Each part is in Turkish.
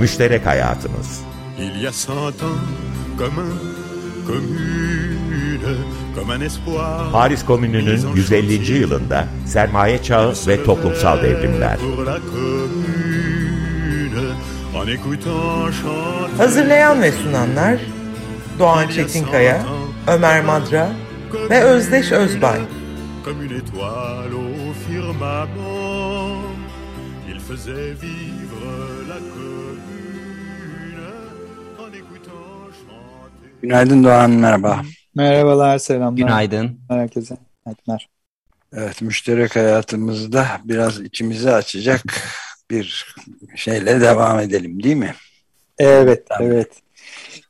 Müşterek Hayatımız Il y a cent ans, comme un commune, comme un espoir. Paris Komünü'nün 150. yılında sermaye çağı ve toplumsal devrimler. Hazırlayan ve sunanlar Doğan Çetinkaya, Ömer Madra ve Özdeş Özbay. Comme une étoile au firmament, il faisait vivre Günaydın Doğan, merhaba. Merhabalar, selamlar. Günaydın. Herkese. Günaydınlar. Evet, müşterek hayatımızda biraz içimizi açacak bir şeyle devam edelim değil mi? Evet, Tabii. evet.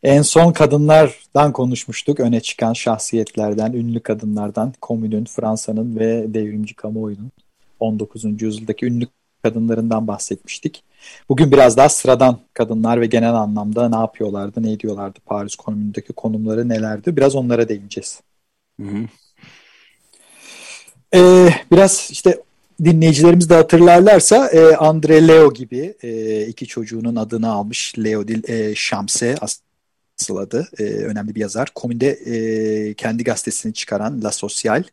En son kadınlardan konuşmuştuk. Öne çıkan şahsiyetlerden, ünlü kadınlardan, komünün, Fransa'nın ve devrimci kamuoyunun 19. yüzyıldaki ünlü kadınlarından bahsetmiştik. Bugün biraz daha sıradan kadınlar ve genel anlamda ne yapıyorlardı, ne ediyorlardı, Paris komünündeki konumları nelerdi? Biraz onlara değineceğiz. Hı hı. Ee, biraz işte dinleyicilerimiz de hatırlarlarsa e, Andre Leo gibi e, iki çocuğunun adını almış Leo değil e, Şamse asıl adı e, önemli bir yazar. Komünde e, kendi gazetesini çıkaran La Social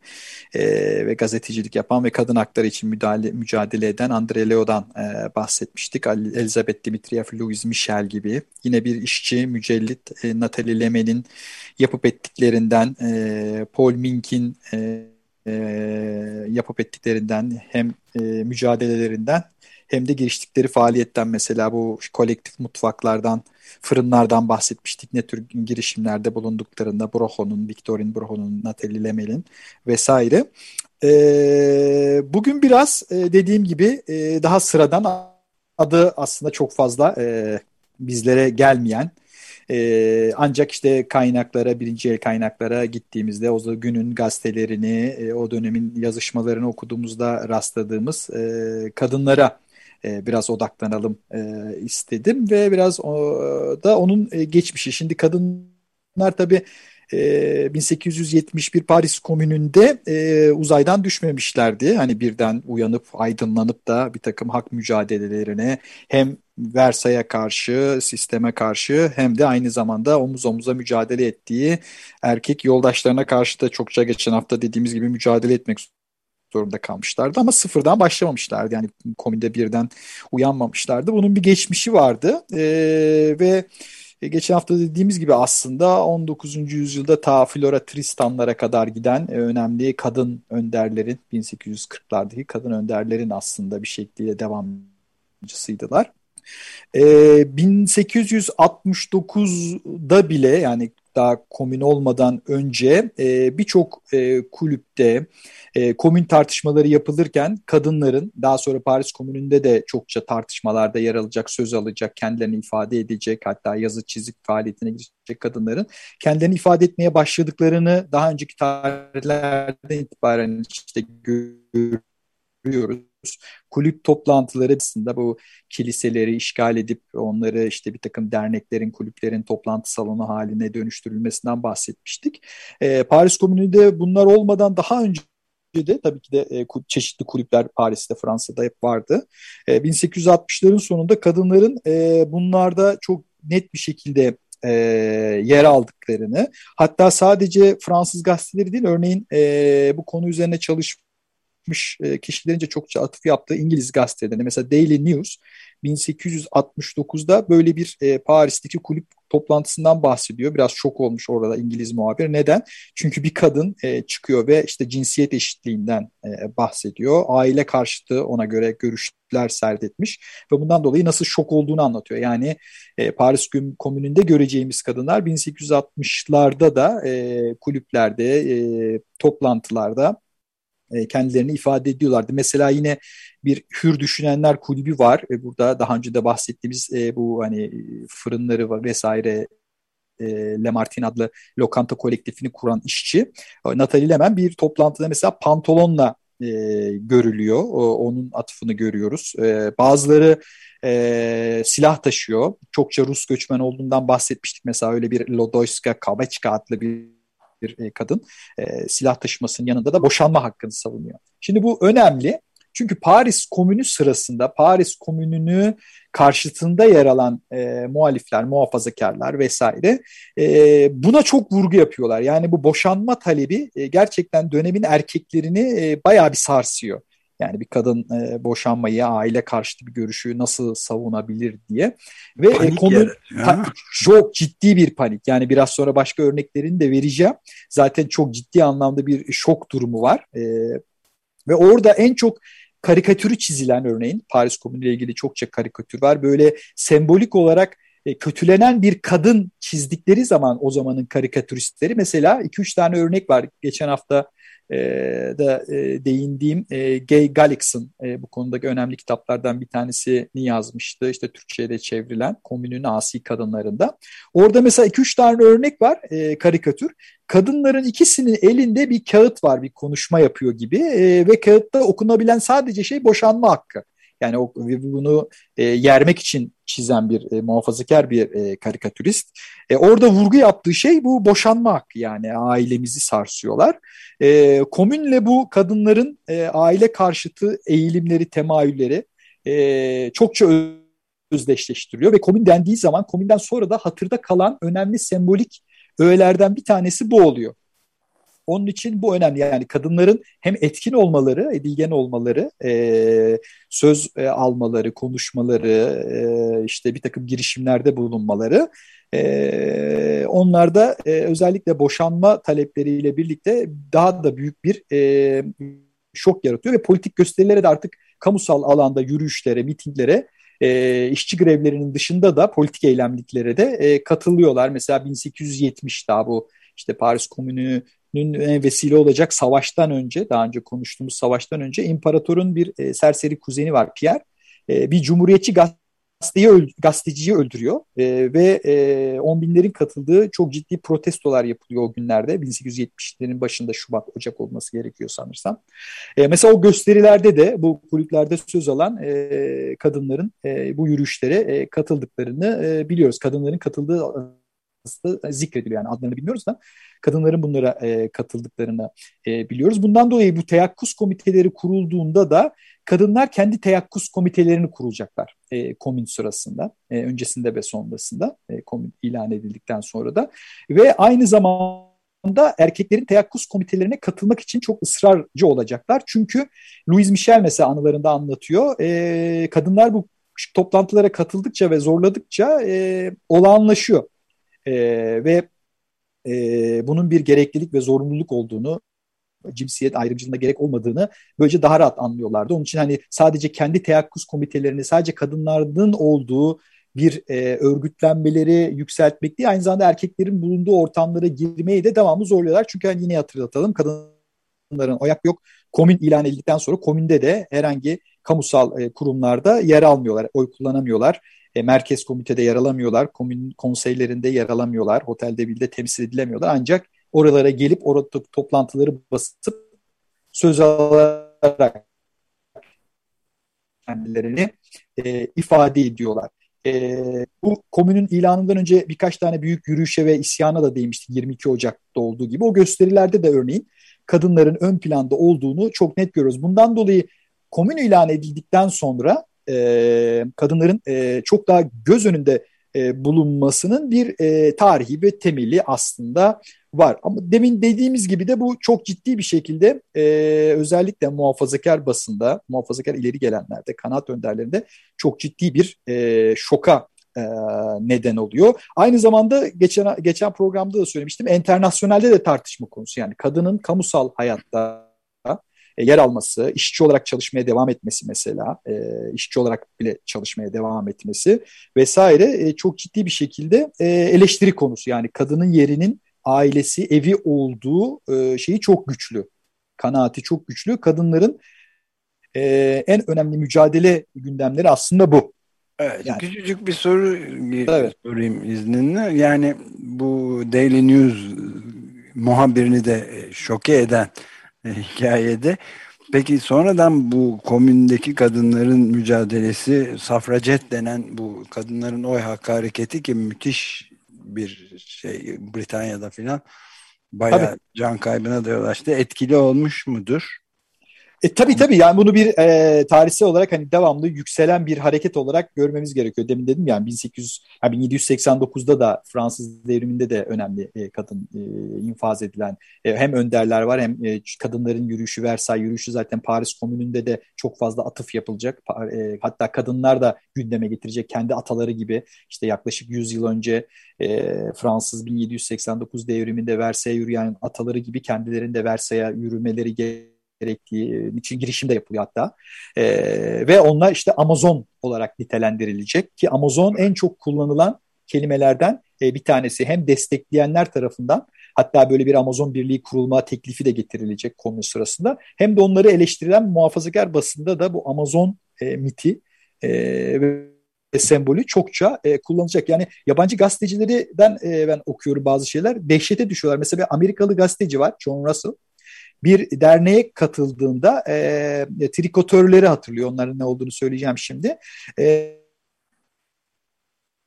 e, ve gazetecilik yapan ve kadın hakları için müdahale, mücadele eden Andre Leo'dan e, bahsetmiştik. Elizabeth Dimitriyev, Louise Michel gibi yine bir işçi, mücellit e, Natalie Lemel'in yapıp ettiklerinden, e, Paul Mink'in e, e, yapıp ettiklerinden hem e, mücadelelerinden hem de giriştikleri faaliyetten mesela bu kolektif mutfaklardan, fırınlardan bahsetmiştik. Ne tür girişimlerde bulunduklarında Broho'nun, Victorine Broho'nun, Natalie Lemel'in vesaire. E, bugün biraz e, dediğim gibi e, daha sıradan adı aslında çok fazla e, bizlere gelmeyen ee, ancak işte kaynaklara, birinci el kaynaklara gittiğimizde o günün gazetelerini, e, o dönemin yazışmalarını okuduğumuzda rastladığımız e, kadınlara e, biraz odaklanalım e, istedim ve biraz o, da onun e, geçmişi. Şimdi kadınlar tabii e, 1871 Paris Komünü'nde e, uzaydan düşmemişlerdi. Hani birden uyanıp aydınlanıp da bir takım hak mücadelelerine hem Versay'a karşı, sisteme karşı hem de aynı zamanda omuz omuza mücadele ettiği erkek yoldaşlarına karşı da çokça geçen hafta dediğimiz gibi mücadele etmek zorunda kalmışlardı ama sıfırdan başlamamışlardı. Yani komünde birden uyanmamışlardı. Bunun bir geçmişi vardı ee, ve geçen hafta dediğimiz gibi aslında 19. yüzyılda ta Flora Tristanlara kadar giden önemli kadın önderlerin 1840'lardaki kadın önderlerin aslında bir şekliyle devamcısıydılar. E, 1869'da bile yani daha komün olmadan önce e, birçok e, kulüpte e, komün tartışmaları yapılırken kadınların daha sonra Paris Komünü'nde de çokça tartışmalarda yer alacak, söz alacak, kendilerini ifade edecek hatta yazı çizik faaliyetine girecek kadınların kendilerini ifade etmeye başladıklarını daha önceki tarihlerden itibaren işte görüyoruz kulüp toplantıları aslında bu kiliseleri işgal edip onları işte bir takım derneklerin, kulüplerin toplantı salonu haline dönüştürülmesinden bahsetmiştik. E, Paris Komünü'nde bunlar olmadan daha önce de tabii ki de e, çeşitli kulüpler Paris'te, Fransa'da hep vardı. E, 1860'ların sonunda kadınların e, bunlarda çok net bir şekilde e, yer aldıklarını hatta sadece Fransız gazeteleri değil örneğin e, bu konu üzerine çalışmış yapmış e, kişilerince çokça atıf yaptığı İngiliz gazetelerinde mesela Daily News 1869'da böyle bir e, Paris'teki kulüp toplantısından bahsediyor. Biraz şok olmuş orada İngiliz muhabir. Neden? Çünkü bir kadın e, çıkıyor ve işte cinsiyet eşitliğinden e, bahsediyor. Aile karşıtı ona göre görüşler serdetmiş ve bundan dolayı nasıl şok olduğunu anlatıyor. Yani e, Paris Komünü'nde göreceğimiz kadınlar 1860'larda da e, kulüplerde, e, toplantılarda e, kendilerini ifade ediyorlardı. Mesela yine bir Hür Düşünenler Kulübü var ve burada daha önce de bahsettiğimiz e, bu hani fırınları var vesaire e, Lemartin adlı lokanta kolektifini kuran işçi. Nathalie Lemen bir toplantıda mesela pantolonla e, görülüyor. O, onun atıfını görüyoruz. E, bazıları e, silah taşıyor. Çokça Rus göçmen olduğundan bahsetmiştik. Mesela öyle bir Lodoyska Kabachka adlı bir bir e, kadın e, silah taşımasının yanında da boşanma hakkını savunuyor. Şimdi bu önemli çünkü Paris Komünü sırasında Paris Komünü'nü karşıtında yer alan e, muhalifler, muhafazakarlar vesaire e, buna çok vurgu yapıyorlar. Yani bu boşanma talebi e, gerçekten dönemin erkeklerini e, bayağı bir sarsıyor. Yani bir kadın e, boşanmayı, aile karşıtı bir görüşü nasıl savunabilir diye. Ve e, konu ta, çok ciddi bir panik. Yani biraz sonra başka örneklerini de vereceğim. Zaten çok ciddi anlamda bir şok durumu var. E, ve orada en çok karikatürü çizilen örneğin Paris Komünü ile ilgili çokça karikatür var. Böyle sembolik olarak e, kötülenen bir kadın çizdikleri zaman o zamanın karikatüristleri mesela 2-3 tane örnek var. Geçen hafta e, da e, değindiğim e, Gay Galickson e, bu konudaki önemli kitaplardan bir tanesini yazmıştı. İşte Türkçe'ye çevrilen Komünün Asi Kadınlarında. Orada mesela 2-3 tane örnek var e, karikatür. Kadınların ikisinin elinde bir kağıt var bir konuşma yapıyor gibi e, ve kağıtta okunabilen sadece şey boşanma hakkı. Yani o, bunu e, yermek için çizen bir e, muhafazakar bir e, karikatürist. E, orada vurgu yaptığı şey bu boşanma hakkı yani ailemizi sarsıyorlar. E, komünle bu kadınların e, aile karşıtı eğilimleri, temayülleri e, çokça özdeşleştiriliyor ve komün dendiği zaman komünden sonra da hatırda kalan önemli sembolik öğelerden bir tanesi bu oluyor. Onun için bu önemli. Yani kadınların hem etkin olmaları, edilgen olmaları, e, söz e, almaları, konuşmaları, e, işte bir takım girişimlerde bulunmaları, e, onlarda e, özellikle boşanma talepleriyle birlikte daha da büyük bir e, şok yaratıyor ve politik gösterilere de artık kamusal alanda yürüyüşlere, mitinglere e, işçi grevlerinin dışında da politik eylemliklere de e, katılıyorlar. Mesela 1870 daha bu işte Paris Komünü vesile olacak savaştan önce, daha önce konuştuğumuz savaştan önce imparatorun bir e, serseri kuzeni var Pierre. E, bir cumhuriyetçi gazeteyi, gazeteciyi öldürüyor e, ve e, on binlerin katıldığı çok ciddi protestolar yapılıyor o günlerde. 1870'lerin başında Şubat, Ocak olması gerekiyor sanırsam. E, mesela o gösterilerde de bu kulüplerde söz alan e, kadınların e, bu yürüyüşlere e, katıldıklarını e, biliyoruz. Kadınların katıldığı zikrediliyor yani adlarını bilmiyoruz da kadınların bunlara e, katıldıklarını e, biliyoruz. Bundan dolayı bu teyakkuz komiteleri kurulduğunda da kadınlar kendi teyakkuz komitelerini kurulacaklar e, komün sırasında, e, öncesinde ve sonrasında e, komün ilan edildikten sonra da ve aynı zamanda erkeklerin teyakkuz komitelerine katılmak için çok ısrarcı olacaklar. Çünkü Louis Michel mesela anılarında anlatıyor. E, kadınlar bu toplantılara katıldıkça ve zorladıkça e, olağanlaşıyor. E, ve e, bunun bir gereklilik ve zorunluluk olduğunu cinsiyet ayrımcılığına gerek olmadığını böylece daha rahat anlıyorlardı. Onun için hani sadece kendi teyakkuz komitelerini sadece kadınların olduğu bir e, örgütlenmeleri yükseltmek değil aynı zamanda erkeklerin bulunduğu ortamlara girmeyi de devamlı zorluyorlar. Çünkü hani yine hatırlatalım kadınların oyak yok. Komün ilan edildikten sonra komünde de herhangi kamusal e, kurumlarda yer almıyorlar, oy kullanamıyorlar e, merkez komitede yer alamıyorlar, komün konseylerinde yer alamıyorlar, otelde bile temsil edilemiyorlar. Ancak oralara gelip orada toplantıları basıp söz alarak kendilerini e, ifade ediyorlar. E, bu komünün ilanından önce birkaç tane büyük yürüyüşe ve isyana da değmiştik 22 Ocak'ta olduğu gibi. O gösterilerde de örneğin kadınların ön planda olduğunu çok net görüyoruz. Bundan dolayı komün ilan edildikten sonra e, kadınların e, çok daha göz önünde e, bulunmasının bir e, tarihi ve temeli aslında var. Ama demin dediğimiz gibi de bu çok ciddi bir şekilde e, özellikle muhafazakar basında, muhafazakar ileri gelenlerde, kanaat önderlerinde çok ciddi bir e, şoka e, neden oluyor. Aynı zamanda geçen geçen programda da söylemiştim, internasyonelde de tartışma konusu. Yani kadının kamusal hayatta e, yer alması, işçi olarak çalışmaya devam etmesi mesela, e, işçi olarak bile çalışmaya devam etmesi vesaire e, çok ciddi bir şekilde e, eleştiri konusu. Yani kadının yerinin ailesi, evi olduğu e, şeyi çok güçlü, kanaati çok güçlü. Kadınların e, en önemli mücadele gündemleri aslında bu. Evet, yani, küçücük bir soru evet. sorayım izninle. Yani bu Daily News muhabirini de şoke eden hikayede. Peki sonradan bu komündeki kadınların mücadelesi safracet denen bu kadınların oy hakkı hareketi ki müthiş bir şey Britanya'da filan bayağı Tabii. can kaybına da yol açtı. Etkili olmuş mudur? E, tabii tabii yani bunu bir e, tarihsel olarak hani devamlı yükselen bir hareket olarak görmemiz gerekiyor. Demin dedim yani 1800 yani 1789'da da Fransız devriminde de önemli e, kadın e, infaz edilen e, hem önderler var hem e, kadınların yürüyüşü Versailles yürüyüşü zaten Paris Komünü'nde de çok fazla atıf yapılacak. E, hatta kadınlar da gündeme getirecek kendi ataları gibi işte yaklaşık 100 yıl önce e, Fransız 1789 devriminde Versailles yürüyen ataları gibi kendilerinde Versailles'a yürümeleri gerekiyor gerektiği için girişim de yapılıyor hatta. E, ve onlar işte Amazon olarak nitelendirilecek ki Amazon en çok kullanılan kelimelerden e, bir tanesi. Hem destekleyenler tarafından hatta böyle bir Amazon Birliği kurulma teklifi de getirilecek konu sırasında hem de onları eleştirilen muhafazakar basında da bu Amazon e, miti ve sembolü çokça e, kullanacak. Yani yabancı gazetecilerden e, ben okuyorum bazı şeyler. Dehşete düşüyorlar. Mesela bir Amerikalı gazeteci var John Russell bir derneğe katıldığında e, trikotörleri hatırlıyor. Onların ne olduğunu söyleyeceğim şimdi. E,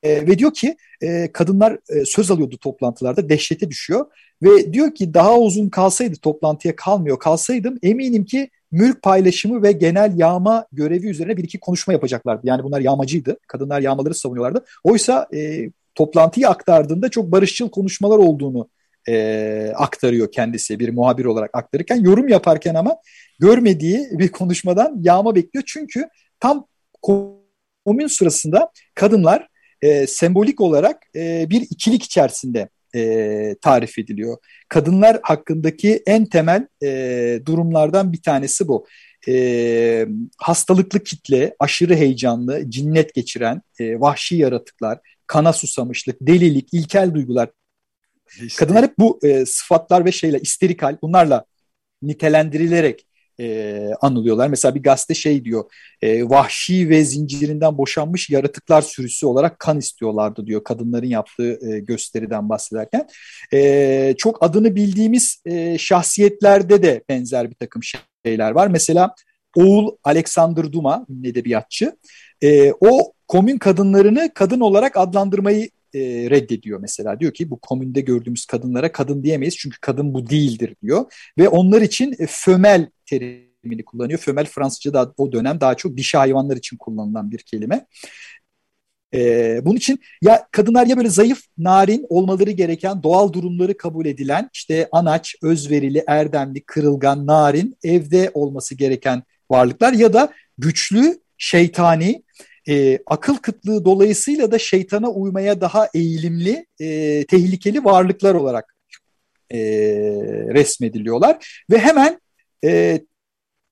e, ve diyor ki e, kadınlar e, söz alıyordu toplantılarda dehşete düşüyor ve diyor ki daha uzun kalsaydı toplantıya kalmıyor kalsaydım eminim ki mülk paylaşımı ve genel yağma görevi üzerine bir iki konuşma yapacaklardı. Yani bunlar yağmacıydı. Kadınlar yağmaları savunuyorlardı. Oysa e, toplantıyı aktardığında çok barışçıl konuşmalar olduğunu e, aktarıyor kendisi bir muhabir olarak aktarırken yorum yaparken ama görmediği bir konuşmadan yağma bekliyor. Çünkü tam komün sırasında kadınlar e, sembolik olarak e, bir ikilik içerisinde e, tarif ediliyor. Kadınlar hakkındaki en temel e, durumlardan bir tanesi bu. E, hastalıklı kitle, aşırı heyecanlı, cinnet geçiren, e, vahşi yaratıklar, kana susamışlık, delilik, ilkel duygular Kadınlar hep bu e, sıfatlar ve şeyler isterikal bunlarla nitelendirilerek e, anılıyorlar. Mesela bir gazete şey diyor, e, vahşi ve zincirinden boşanmış yaratıklar sürüsü olarak kan istiyorlardı diyor kadınların yaptığı e, gösteriden bahsederken. E, çok adını bildiğimiz e, şahsiyetlerde de benzer bir takım şeyler var. Mesela Oğul Alexander Duma, edebiyatçı, e, o komün kadınlarını kadın olarak adlandırmayı e, reddediyor mesela. Diyor ki bu komünde gördüğümüz kadınlara kadın diyemeyiz çünkü kadın bu değildir diyor. Ve onlar için e, fömel terimini kullanıyor. Fömel Fransızca da o dönem daha çok dişi hayvanlar için kullanılan bir kelime. Ee, bunun için ya kadınlar ya böyle zayıf, narin olmaları gereken doğal durumları kabul edilen işte anaç, özverili, erdemli, kırılgan, narin, evde olması gereken varlıklar ya da güçlü, şeytani, e, akıl kıtlığı dolayısıyla da şeytana uymaya daha eğilimli, e, tehlikeli varlıklar olarak e, resmediliyorlar. Ve hemen e,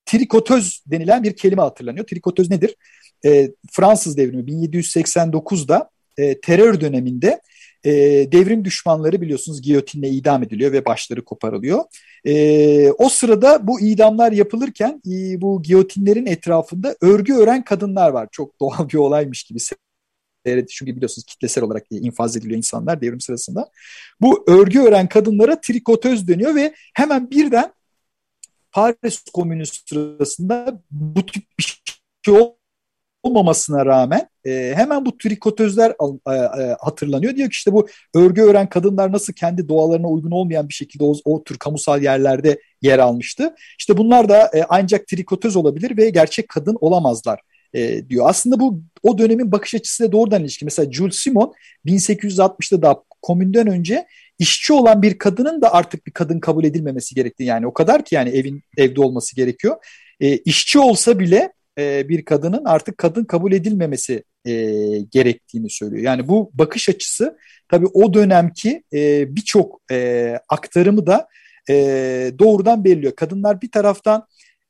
trikotöz denilen bir kelime hatırlanıyor. Trikotöz nedir? E, Fransız devrimi 1789'da e, terör döneminde e, devrim düşmanları biliyorsunuz giyotinle idam ediliyor ve başları koparılıyor. E, o sırada bu idamlar yapılırken e, bu giyotinlerin etrafında örgü ören kadınlar var. Çok doğal bir olaymış gibi çünkü biliyorsunuz kitlesel olarak infaz ediliyor insanlar devrim sırasında. Bu örgü ören kadınlara trikotöz dönüyor ve hemen birden Paris Komünü sırasında bu tip bir şey olmamasına rağmen e, hemen bu trikotözler e, e, hatırlanıyor. Diyor ki işte bu örgü öğren kadınlar nasıl kendi doğalarına uygun olmayan bir şekilde o, o tür kamusal yerlerde yer almıştı. İşte bunlar da e, ancak trikotöz olabilir ve gerçek kadın olamazlar e, diyor. Aslında bu o dönemin bakış açısıyla doğrudan ilişki. Mesela Jules Simon 1860'da da komünden önce işçi olan bir kadının da artık bir kadın kabul edilmemesi gerektiği yani o kadar ki yani evin evde olması gerekiyor. E, işçi olsa bile e, bir kadının artık kadın kabul edilmemesi e, gerektiğini söylüyor. Yani bu bakış açısı tabii o dönemki e, birçok e, aktarımı da e, doğrudan belirliyor. Kadınlar bir taraftan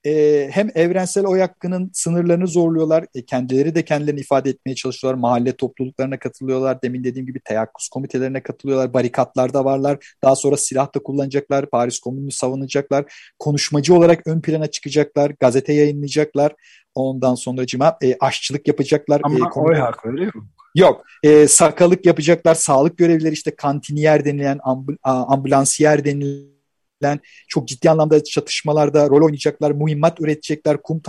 e, hem evrensel oy hakkının sınırlarını zorluyorlar. E, kendileri de kendilerini ifade etmeye çalışıyorlar. Mahalle topluluklarına katılıyorlar. Demin dediğim gibi teyakkuz komitelerine katılıyorlar. Barikatlarda varlar. Daha sonra silah da kullanacaklar. Paris Komünü'nü savunacaklar. Konuşmacı olarak ön plana çıkacaklar. Gazete yayınlayacaklar. Ondan sonra cima e, aşçılık yapacaklar. Ama e, oy hakkı öyle mi? Yok. E, sakalık yapacaklar. Sağlık görevlileri işte kantiniyer denilen, ambul ambulansiyer denilen çok ciddi anlamda çatışmalarda rol oynayacaklar. Muhimmat üretecekler. Kum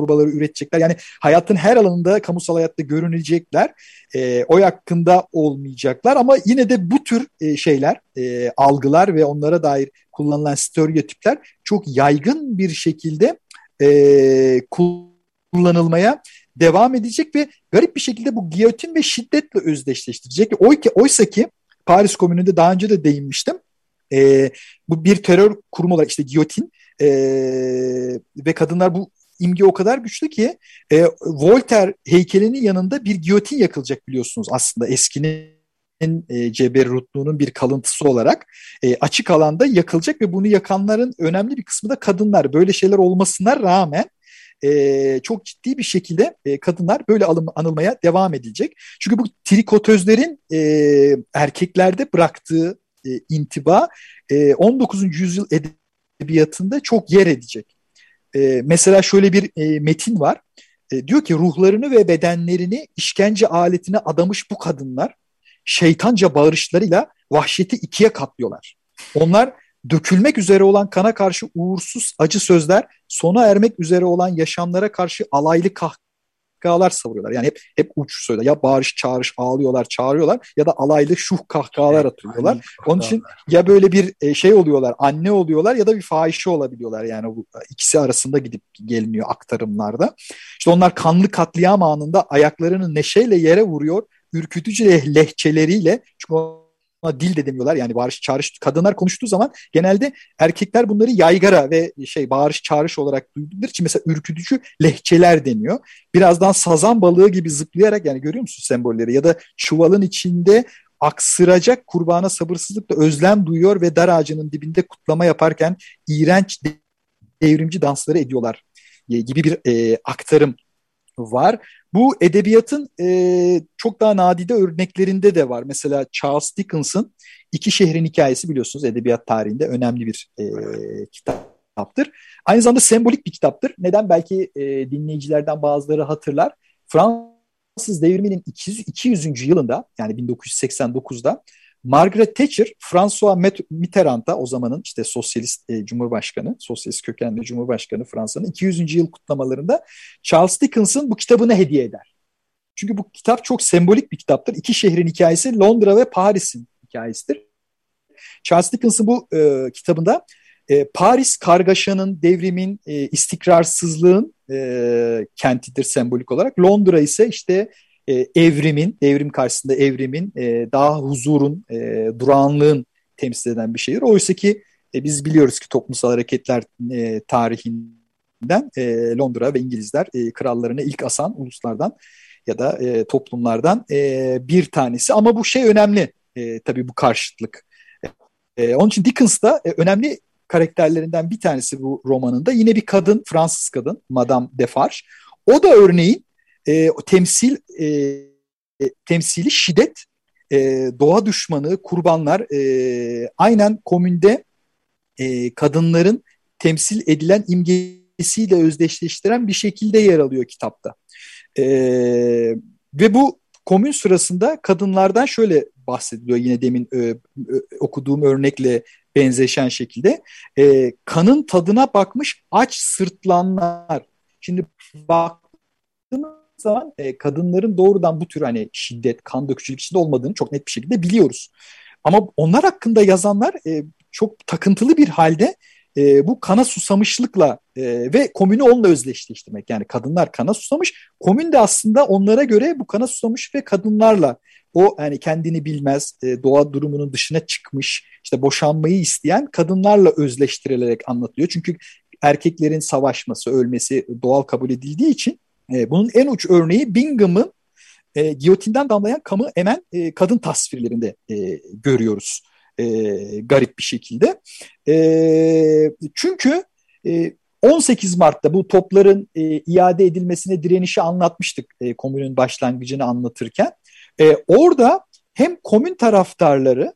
torbaları üretecekler. Yani hayatın her alanında kamusal hayatta görünecekler. E, oy hakkında olmayacaklar ama yine de bu tür e, şeyler, e, algılar ve onlara dair kullanılan stereotipler çok yaygın bir şekilde e, kullanılmaya devam edecek ve garip bir şekilde bu giyotin ve şiddetle özdeşleştirecek. Oysa ki Paris Komünü'nde daha önce de değinmiştim. E, bu bir terör kurumu olarak işte giyotin e, ve kadınlar bu imge o kadar güçlü ki e, Voltaire heykelinin yanında bir giyotin yakılacak biliyorsunuz aslında eskinin e, ceberrutluğunun bir kalıntısı olarak e, açık alanda yakılacak ve bunu yakanların önemli bir kısmı da kadınlar. Böyle şeyler olmasına rağmen e, çok ciddi bir şekilde e, kadınlar böyle alım, anılmaya devam edilecek. Çünkü bu trikotözlerin e, erkeklerde bıraktığı e, intiba e, 19. yüzyıl edebiyatında çok yer edecek. E, mesela şöyle bir e, metin var. E, diyor ki ruhlarını ve bedenlerini işkence aletine adamış bu kadınlar şeytanca bağırışlarıyla vahşeti ikiye katlıyorlar. Onlar dökülmek üzere olan kana karşı uğursuz acı sözler, sona ermek üzere olan yaşamlara karşı alaylı kahkahalar savuruyorlar. Yani hep hep uç söyle ya bağırış çağırış ağlıyorlar çağırıyorlar ya da alaylı şuh kahkahalar atıyorlar. Onun için ya böyle bir e, şey oluyorlar anne oluyorlar ya da bir fahişe olabiliyorlar yani bu ikisi arasında gidip geliniyor aktarımlarda. İşte onlar kanlı katliam anında ayaklarını neşeyle yere vuruyor ürkütücü lehçeleriyle çünkü dil de demiyorlar yani bağırış çağırış kadınlar konuştuğu zaman genelde erkekler bunları yaygara ve şey bağırış çağırış olarak duydukları için mesela ürkütücü lehçeler deniyor. Birazdan sazan balığı gibi zıplayarak yani görüyor musun sembolleri ya da çuvalın içinde aksıracak kurbana sabırsızlıkla özlem duyuyor ve dar ağacının dibinde kutlama yaparken iğrenç devrimci dansları ediyorlar gibi bir e, aktarım var. Bu edebiyatın e, çok daha nadide örneklerinde de var. Mesela Charles Dickens'ın İki Şehrin Hikayesi biliyorsunuz edebiyat tarihinde önemli bir e, kitaptır. Aynı zamanda sembolik bir kitaptır. Neden? Belki e, dinleyicilerden bazıları hatırlar. Fransız devriminin 200. 200. yılında yani 1989'da Margaret Thatcher, François Mitterrand'a o zamanın işte sosyalist e, cumhurbaşkanı, sosyalist kökenli cumhurbaşkanı Fransa'nın 200. yıl kutlamalarında Charles Dickens'ın bu kitabını hediye eder. Çünkü bu kitap çok sembolik bir kitaptır. İki şehrin hikayesi Londra ve Paris'in hikayesidir. Charles Dickens'ın bu e, kitabında e, Paris kargaşanın, devrimin, e, istikrarsızlığın e, kentidir sembolik olarak. Londra ise işte e, evrimin, devrim karşısında evrimin, e, daha huzurun, e, durağanlığın temsil eden bir şehir. Oysa ki e, biz biliyoruz ki toplumsal hareketler e, tarihinden e, Londra ve İngilizler e, krallarını ilk asan uluslardan ya da e, toplumlardan e, bir tanesi. Ama bu şey önemli e, tabii bu karşıtlık. E, onun için Dickens da e, önemli karakterlerinden bir tanesi bu romanında. Yine bir kadın, Fransız kadın, Madame Defarge. O da örneğin e, temsil e, e, temsili şiddet, e, doğa düşmanı, kurbanlar e, aynen komünde e, kadınların temsil edilen imgesiyle özdeşleştiren bir şekilde yer alıyor kitapta. E, ve bu komün sırasında kadınlardan şöyle bahsediliyor yine demin e, e, okuduğum örnekle benzeşen şekilde. E, kanın tadına bakmış aç sırtlanlar. Şimdi baktığımız zaman e, kadınların doğrudan bu tür hani şiddet, kan dökücülük içinde olmadığını çok net bir şekilde biliyoruz. Ama onlar hakkında yazanlar e, çok takıntılı bir halde e, bu kana susamışlıkla e, ve komünü onunla özdeşleştirmek. Yani kadınlar kana susamış, komün de aslında onlara göre bu kana susamış ve kadınlarla o yani kendini bilmez, e, doğa durumunun dışına çıkmış, işte boşanmayı isteyen kadınlarla özleştirilerek anlatılıyor. Çünkü erkeklerin savaşması, ölmesi doğal kabul edildiği için e, bunun en uç örneği Bingham'ın e, giyotinden damlayan kamı emen e, kadın tasvirlerinde e, görüyoruz. E, garip bir şekilde. E, çünkü e, 18 Mart'ta bu topların e, iade edilmesine direnişi anlatmıştık e, komünün başlangıcını anlatırken. E, orada hem komün taraftarları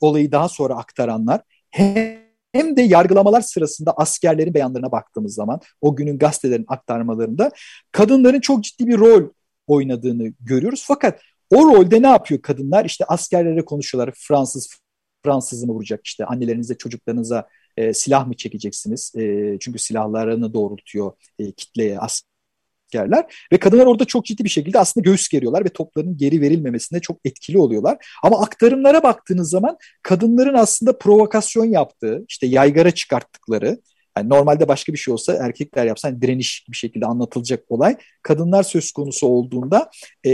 olayı daha sonra aktaranlar hem hem de yargılamalar sırasında askerlerin beyanlarına baktığımız zaman o günün gazetelerin aktarmalarında kadınların çok ciddi bir rol oynadığını görüyoruz. Fakat o rolde ne yapıyor kadınlar? İşte askerlere konuşuyorlar. Fransız Fransız mı vuracak? İşte annelerinize, çocuklarınıza e, silah mı çekeceksiniz? E, çünkü silahlarını doğrultuyor e, kitleye, asker askerler ve kadınlar orada çok ciddi bir şekilde aslında göğüs geriyorlar ve topların geri verilmemesinde çok etkili oluyorlar. Ama aktarımlara baktığınız zaman kadınların aslında provokasyon yaptığı, işte yaygara çıkarttıkları Yani normalde başka bir şey olsa erkekler yapsa hani direniş bir şekilde anlatılacak olay. Kadınlar söz konusu olduğunda e,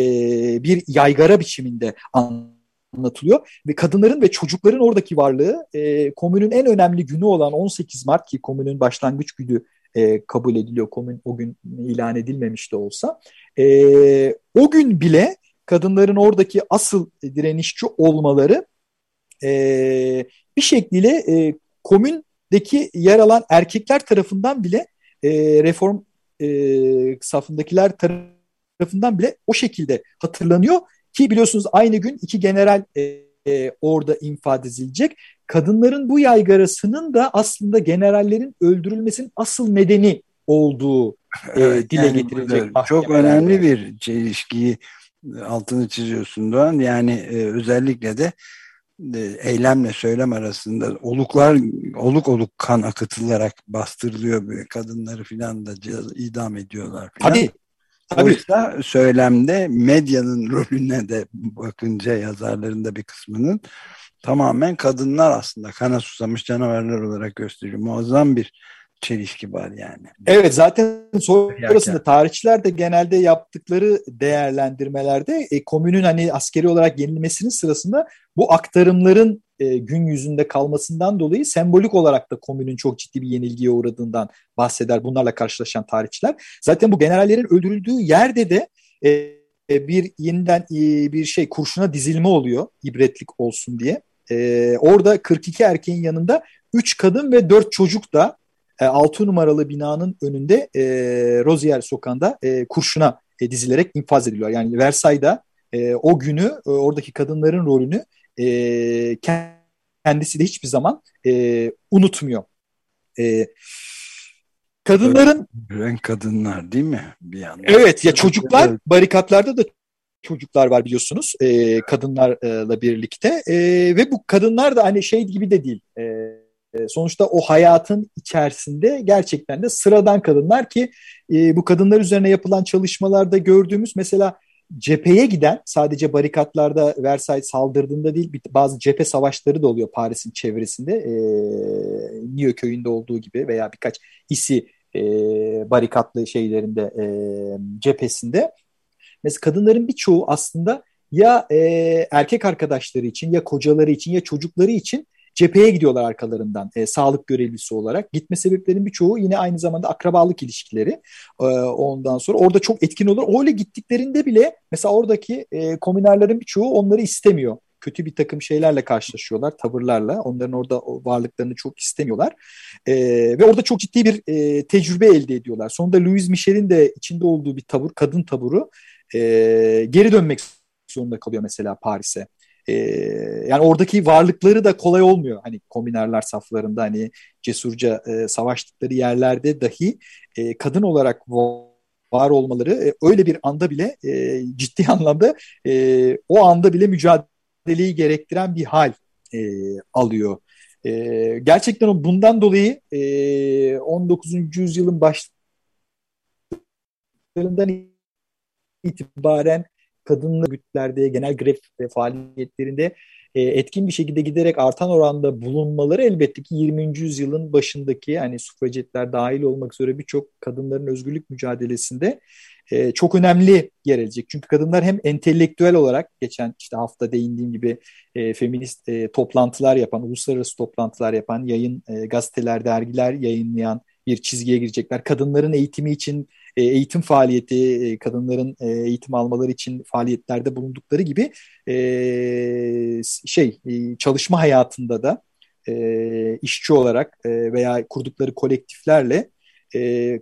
bir yaygara biçiminde anlatılıyor. Ve kadınların ve çocukların oradaki varlığı e, komünün en önemli günü olan 18 Mart ki komünün başlangıç günü e, kabul ediliyor. Komün o gün ilan edilmemiş de olsa. E, o gün bile kadınların oradaki asıl direnişçi olmaları e, bir şekliyle e, komündeki yer alan erkekler tarafından bile e, reform e, safındakiler tarafından bile o şekilde hatırlanıyor ki biliyorsunuz aynı gün iki general e, e, orada infaz edilecek. Kadınların bu yaygarasının da aslında generallerin öldürülmesinin asıl nedeni olduğu e, dile yani getirilecek. Çok önemli bir çelişkiyi altını çiziyorsun Doğan. Yani e, özellikle de e, eylemle söylem arasında oluklar oluk oluk kan akıtılarak bastırılıyor kadınları filan da idam ediyorlar. Falan. Tabii. Tabii. Oysa söylemde medyanın rolüne de bakınca yazarlarında bir kısmının tamamen kadınlar aslında kana susamış canavarlar olarak gösteriyor. Muazzam bir çelişki var yani. Evet zaten sonrasında tarihçiler de genelde yaptıkları değerlendirmelerde e, komünün hani askeri olarak yenilmesinin sırasında bu aktarımların e, gün yüzünde kalmasından dolayı sembolik olarak da komünün çok ciddi bir yenilgiye uğradığından bahseder bunlarla karşılaşan tarihçiler. Zaten bu generallerin öldürüldüğü yerde de e, e bir yeniden e, bir şey kurşuna dizilme oluyor ibretlik olsun diye. E, orada 42 erkeğin yanında 3 kadın ve 4 çocuk da e, 6 numaralı binanın önünde e, Rozier sokağında e, kurşuna e, dizilerek infaz ediliyor. Yani Versay'da e, o günü e, oradaki kadınların rolünü e, kendisi de hiçbir zaman e, unutmuyor. E, kadınların Ölen kadınlar değil mi bir yandan? Evet ya çocuklar barikatlarda da çocuklar var biliyorsunuz e, kadınlarla birlikte e, ve bu kadınlar da hani şey gibi de değil. E, sonuçta o hayatın içerisinde gerçekten de sıradan kadınlar ki e, bu kadınlar üzerine yapılan çalışmalarda gördüğümüz mesela cepheye giden sadece barikatlarda Versailles saldırdığında değil bazı cephe savaşları da oluyor Paris'in çevresinde e, Niyo köyünde olduğu gibi veya birkaç isi e, barikatlı şeylerinde e, cephesinde. Mesela kadınların birçoğu aslında ya e, erkek arkadaşları için ya kocaları için ya çocukları için cepheye gidiyorlar arkalarından e, sağlık görevlisi olarak. Gitme sebeplerinin birçoğu yine aynı zamanda akrabalık ilişkileri. E, ondan sonra orada çok etkin olur. Öyle gittiklerinde bile mesela oradaki e, komünerlerin birçoğu onları istemiyor. Kötü bir takım şeylerle karşılaşıyorlar, tavırlarla. Onların orada varlıklarını çok istemiyorlar. E, ve orada çok ciddi bir e, tecrübe elde ediyorlar. Sonunda Louis Michel'in de içinde olduğu bir tavır, kadın taburu e, geri dönmek zorunda kalıyor mesela Paris'e. E, yani oradaki varlıkları da kolay olmuyor. Hani kombinarlar saflarında hani cesurca e, savaştıkları yerlerde dahi e, kadın olarak var olmaları e, öyle bir anda bile e, ciddi anlamda e, o anda bile mücadeleyi gerektiren bir hal e, alıyor. E, gerçekten bundan dolayı e, 19. yüzyılın başlarından itibaren kadın örgütlerde, genel grev faaliyetlerinde e, etkin bir şekilde giderek artan oranda bulunmaları elbette ki 20. yüzyılın başındaki hani sufracetler dahil olmak üzere birçok kadınların özgürlük mücadelesinde e, çok önemli yer edecek. Çünkü kadınlar hem entelektüel olarak geçen işte hafta değindiğim gibi e, feminist e, toplantılar yapan, uluslararası toplantılar yapan, yayın e, gazeteler, dergiler yayınlayan bir çizgiye girecekler. Kadınların eğitimi için e, eğitim faaliyeti, e, kadınların e, eğitim almaları için faaliyetlerde bulundukları gibi şey çalışma hayatında da işçi olarak veya kurdukları kolektiflerle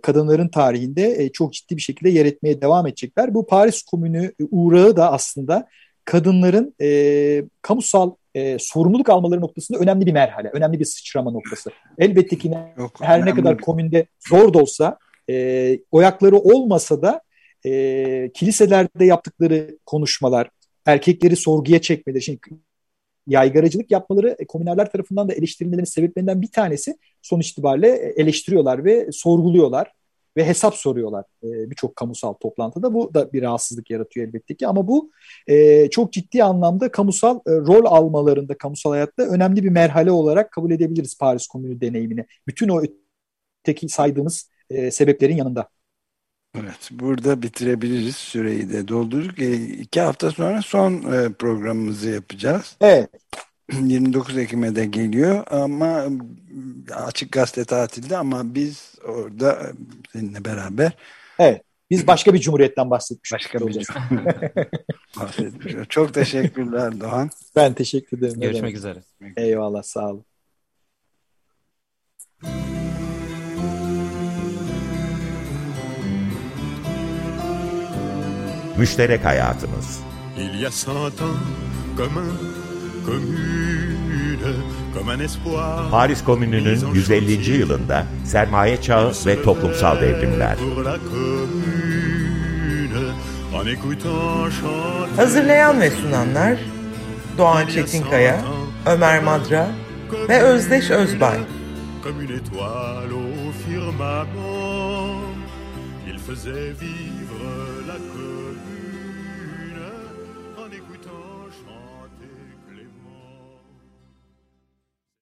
kadınların tarihinde çok ciddi bir şekilde yer etmeye devam edecekler. Bu Paris Komünü uğrağı da aslında kadınların kamusal e, sorumluluk almaları noktasında önemli bir merhale, önemli bir sıçrama noktası. Elbette ki Yok, her ne kadar komünde zor da olsa e, oyakları olmasa da e, kiliselerde yaptıkları konuşmalar, erkekleri sorguya çekmeleri, şimdi yaygaracılık yapmaları e, komünerler tarafından da eleştirilmelerinin sebeplerinden bir tanesi sonuç itibariyle e, eleştiriyorlar ve sorguluyorlar ve hesap soruyorlar e, birçok kamusal toplantıda. Bu da bir rahatsızlık yaratıyor elbette ki ama bu e, çok ciddi anlamda kamusal e, rol almalarında kamusal hayatta önemli bir merhale olarak kabul edebiliriz Paris Komünü deneyimini. Bütün o teki saydığımız e, sebeplerin yanında. Evet, burada bitirebiliriz. Süreyi de doldurduk. E, iki hafta sonra son e, programımızı yapacağız. Evet. 29 Ekim'e de geliyor ama açık gazete tatilde ama biz orada e, seninle beraber Evet. Biz başka bir cumhuriyetten bahsetmiş. Başka bir bahsetmiş. Çok teşekkürler Doğan. Ben teşekkür ederim. Görüşmek üzere. Eyvallah sağ olun. Müşterek hayatımız. Il y a cent ans, comme un, Paris Komünü'nün 150. yılında sermaye çağı ve toplumsal devrimler. Hazırlayan ve sunanlar Doğan Çetinkaya, Ömer Madra ve Özdeş Özbay. Comme une étoile au firmament, il faisait vivre.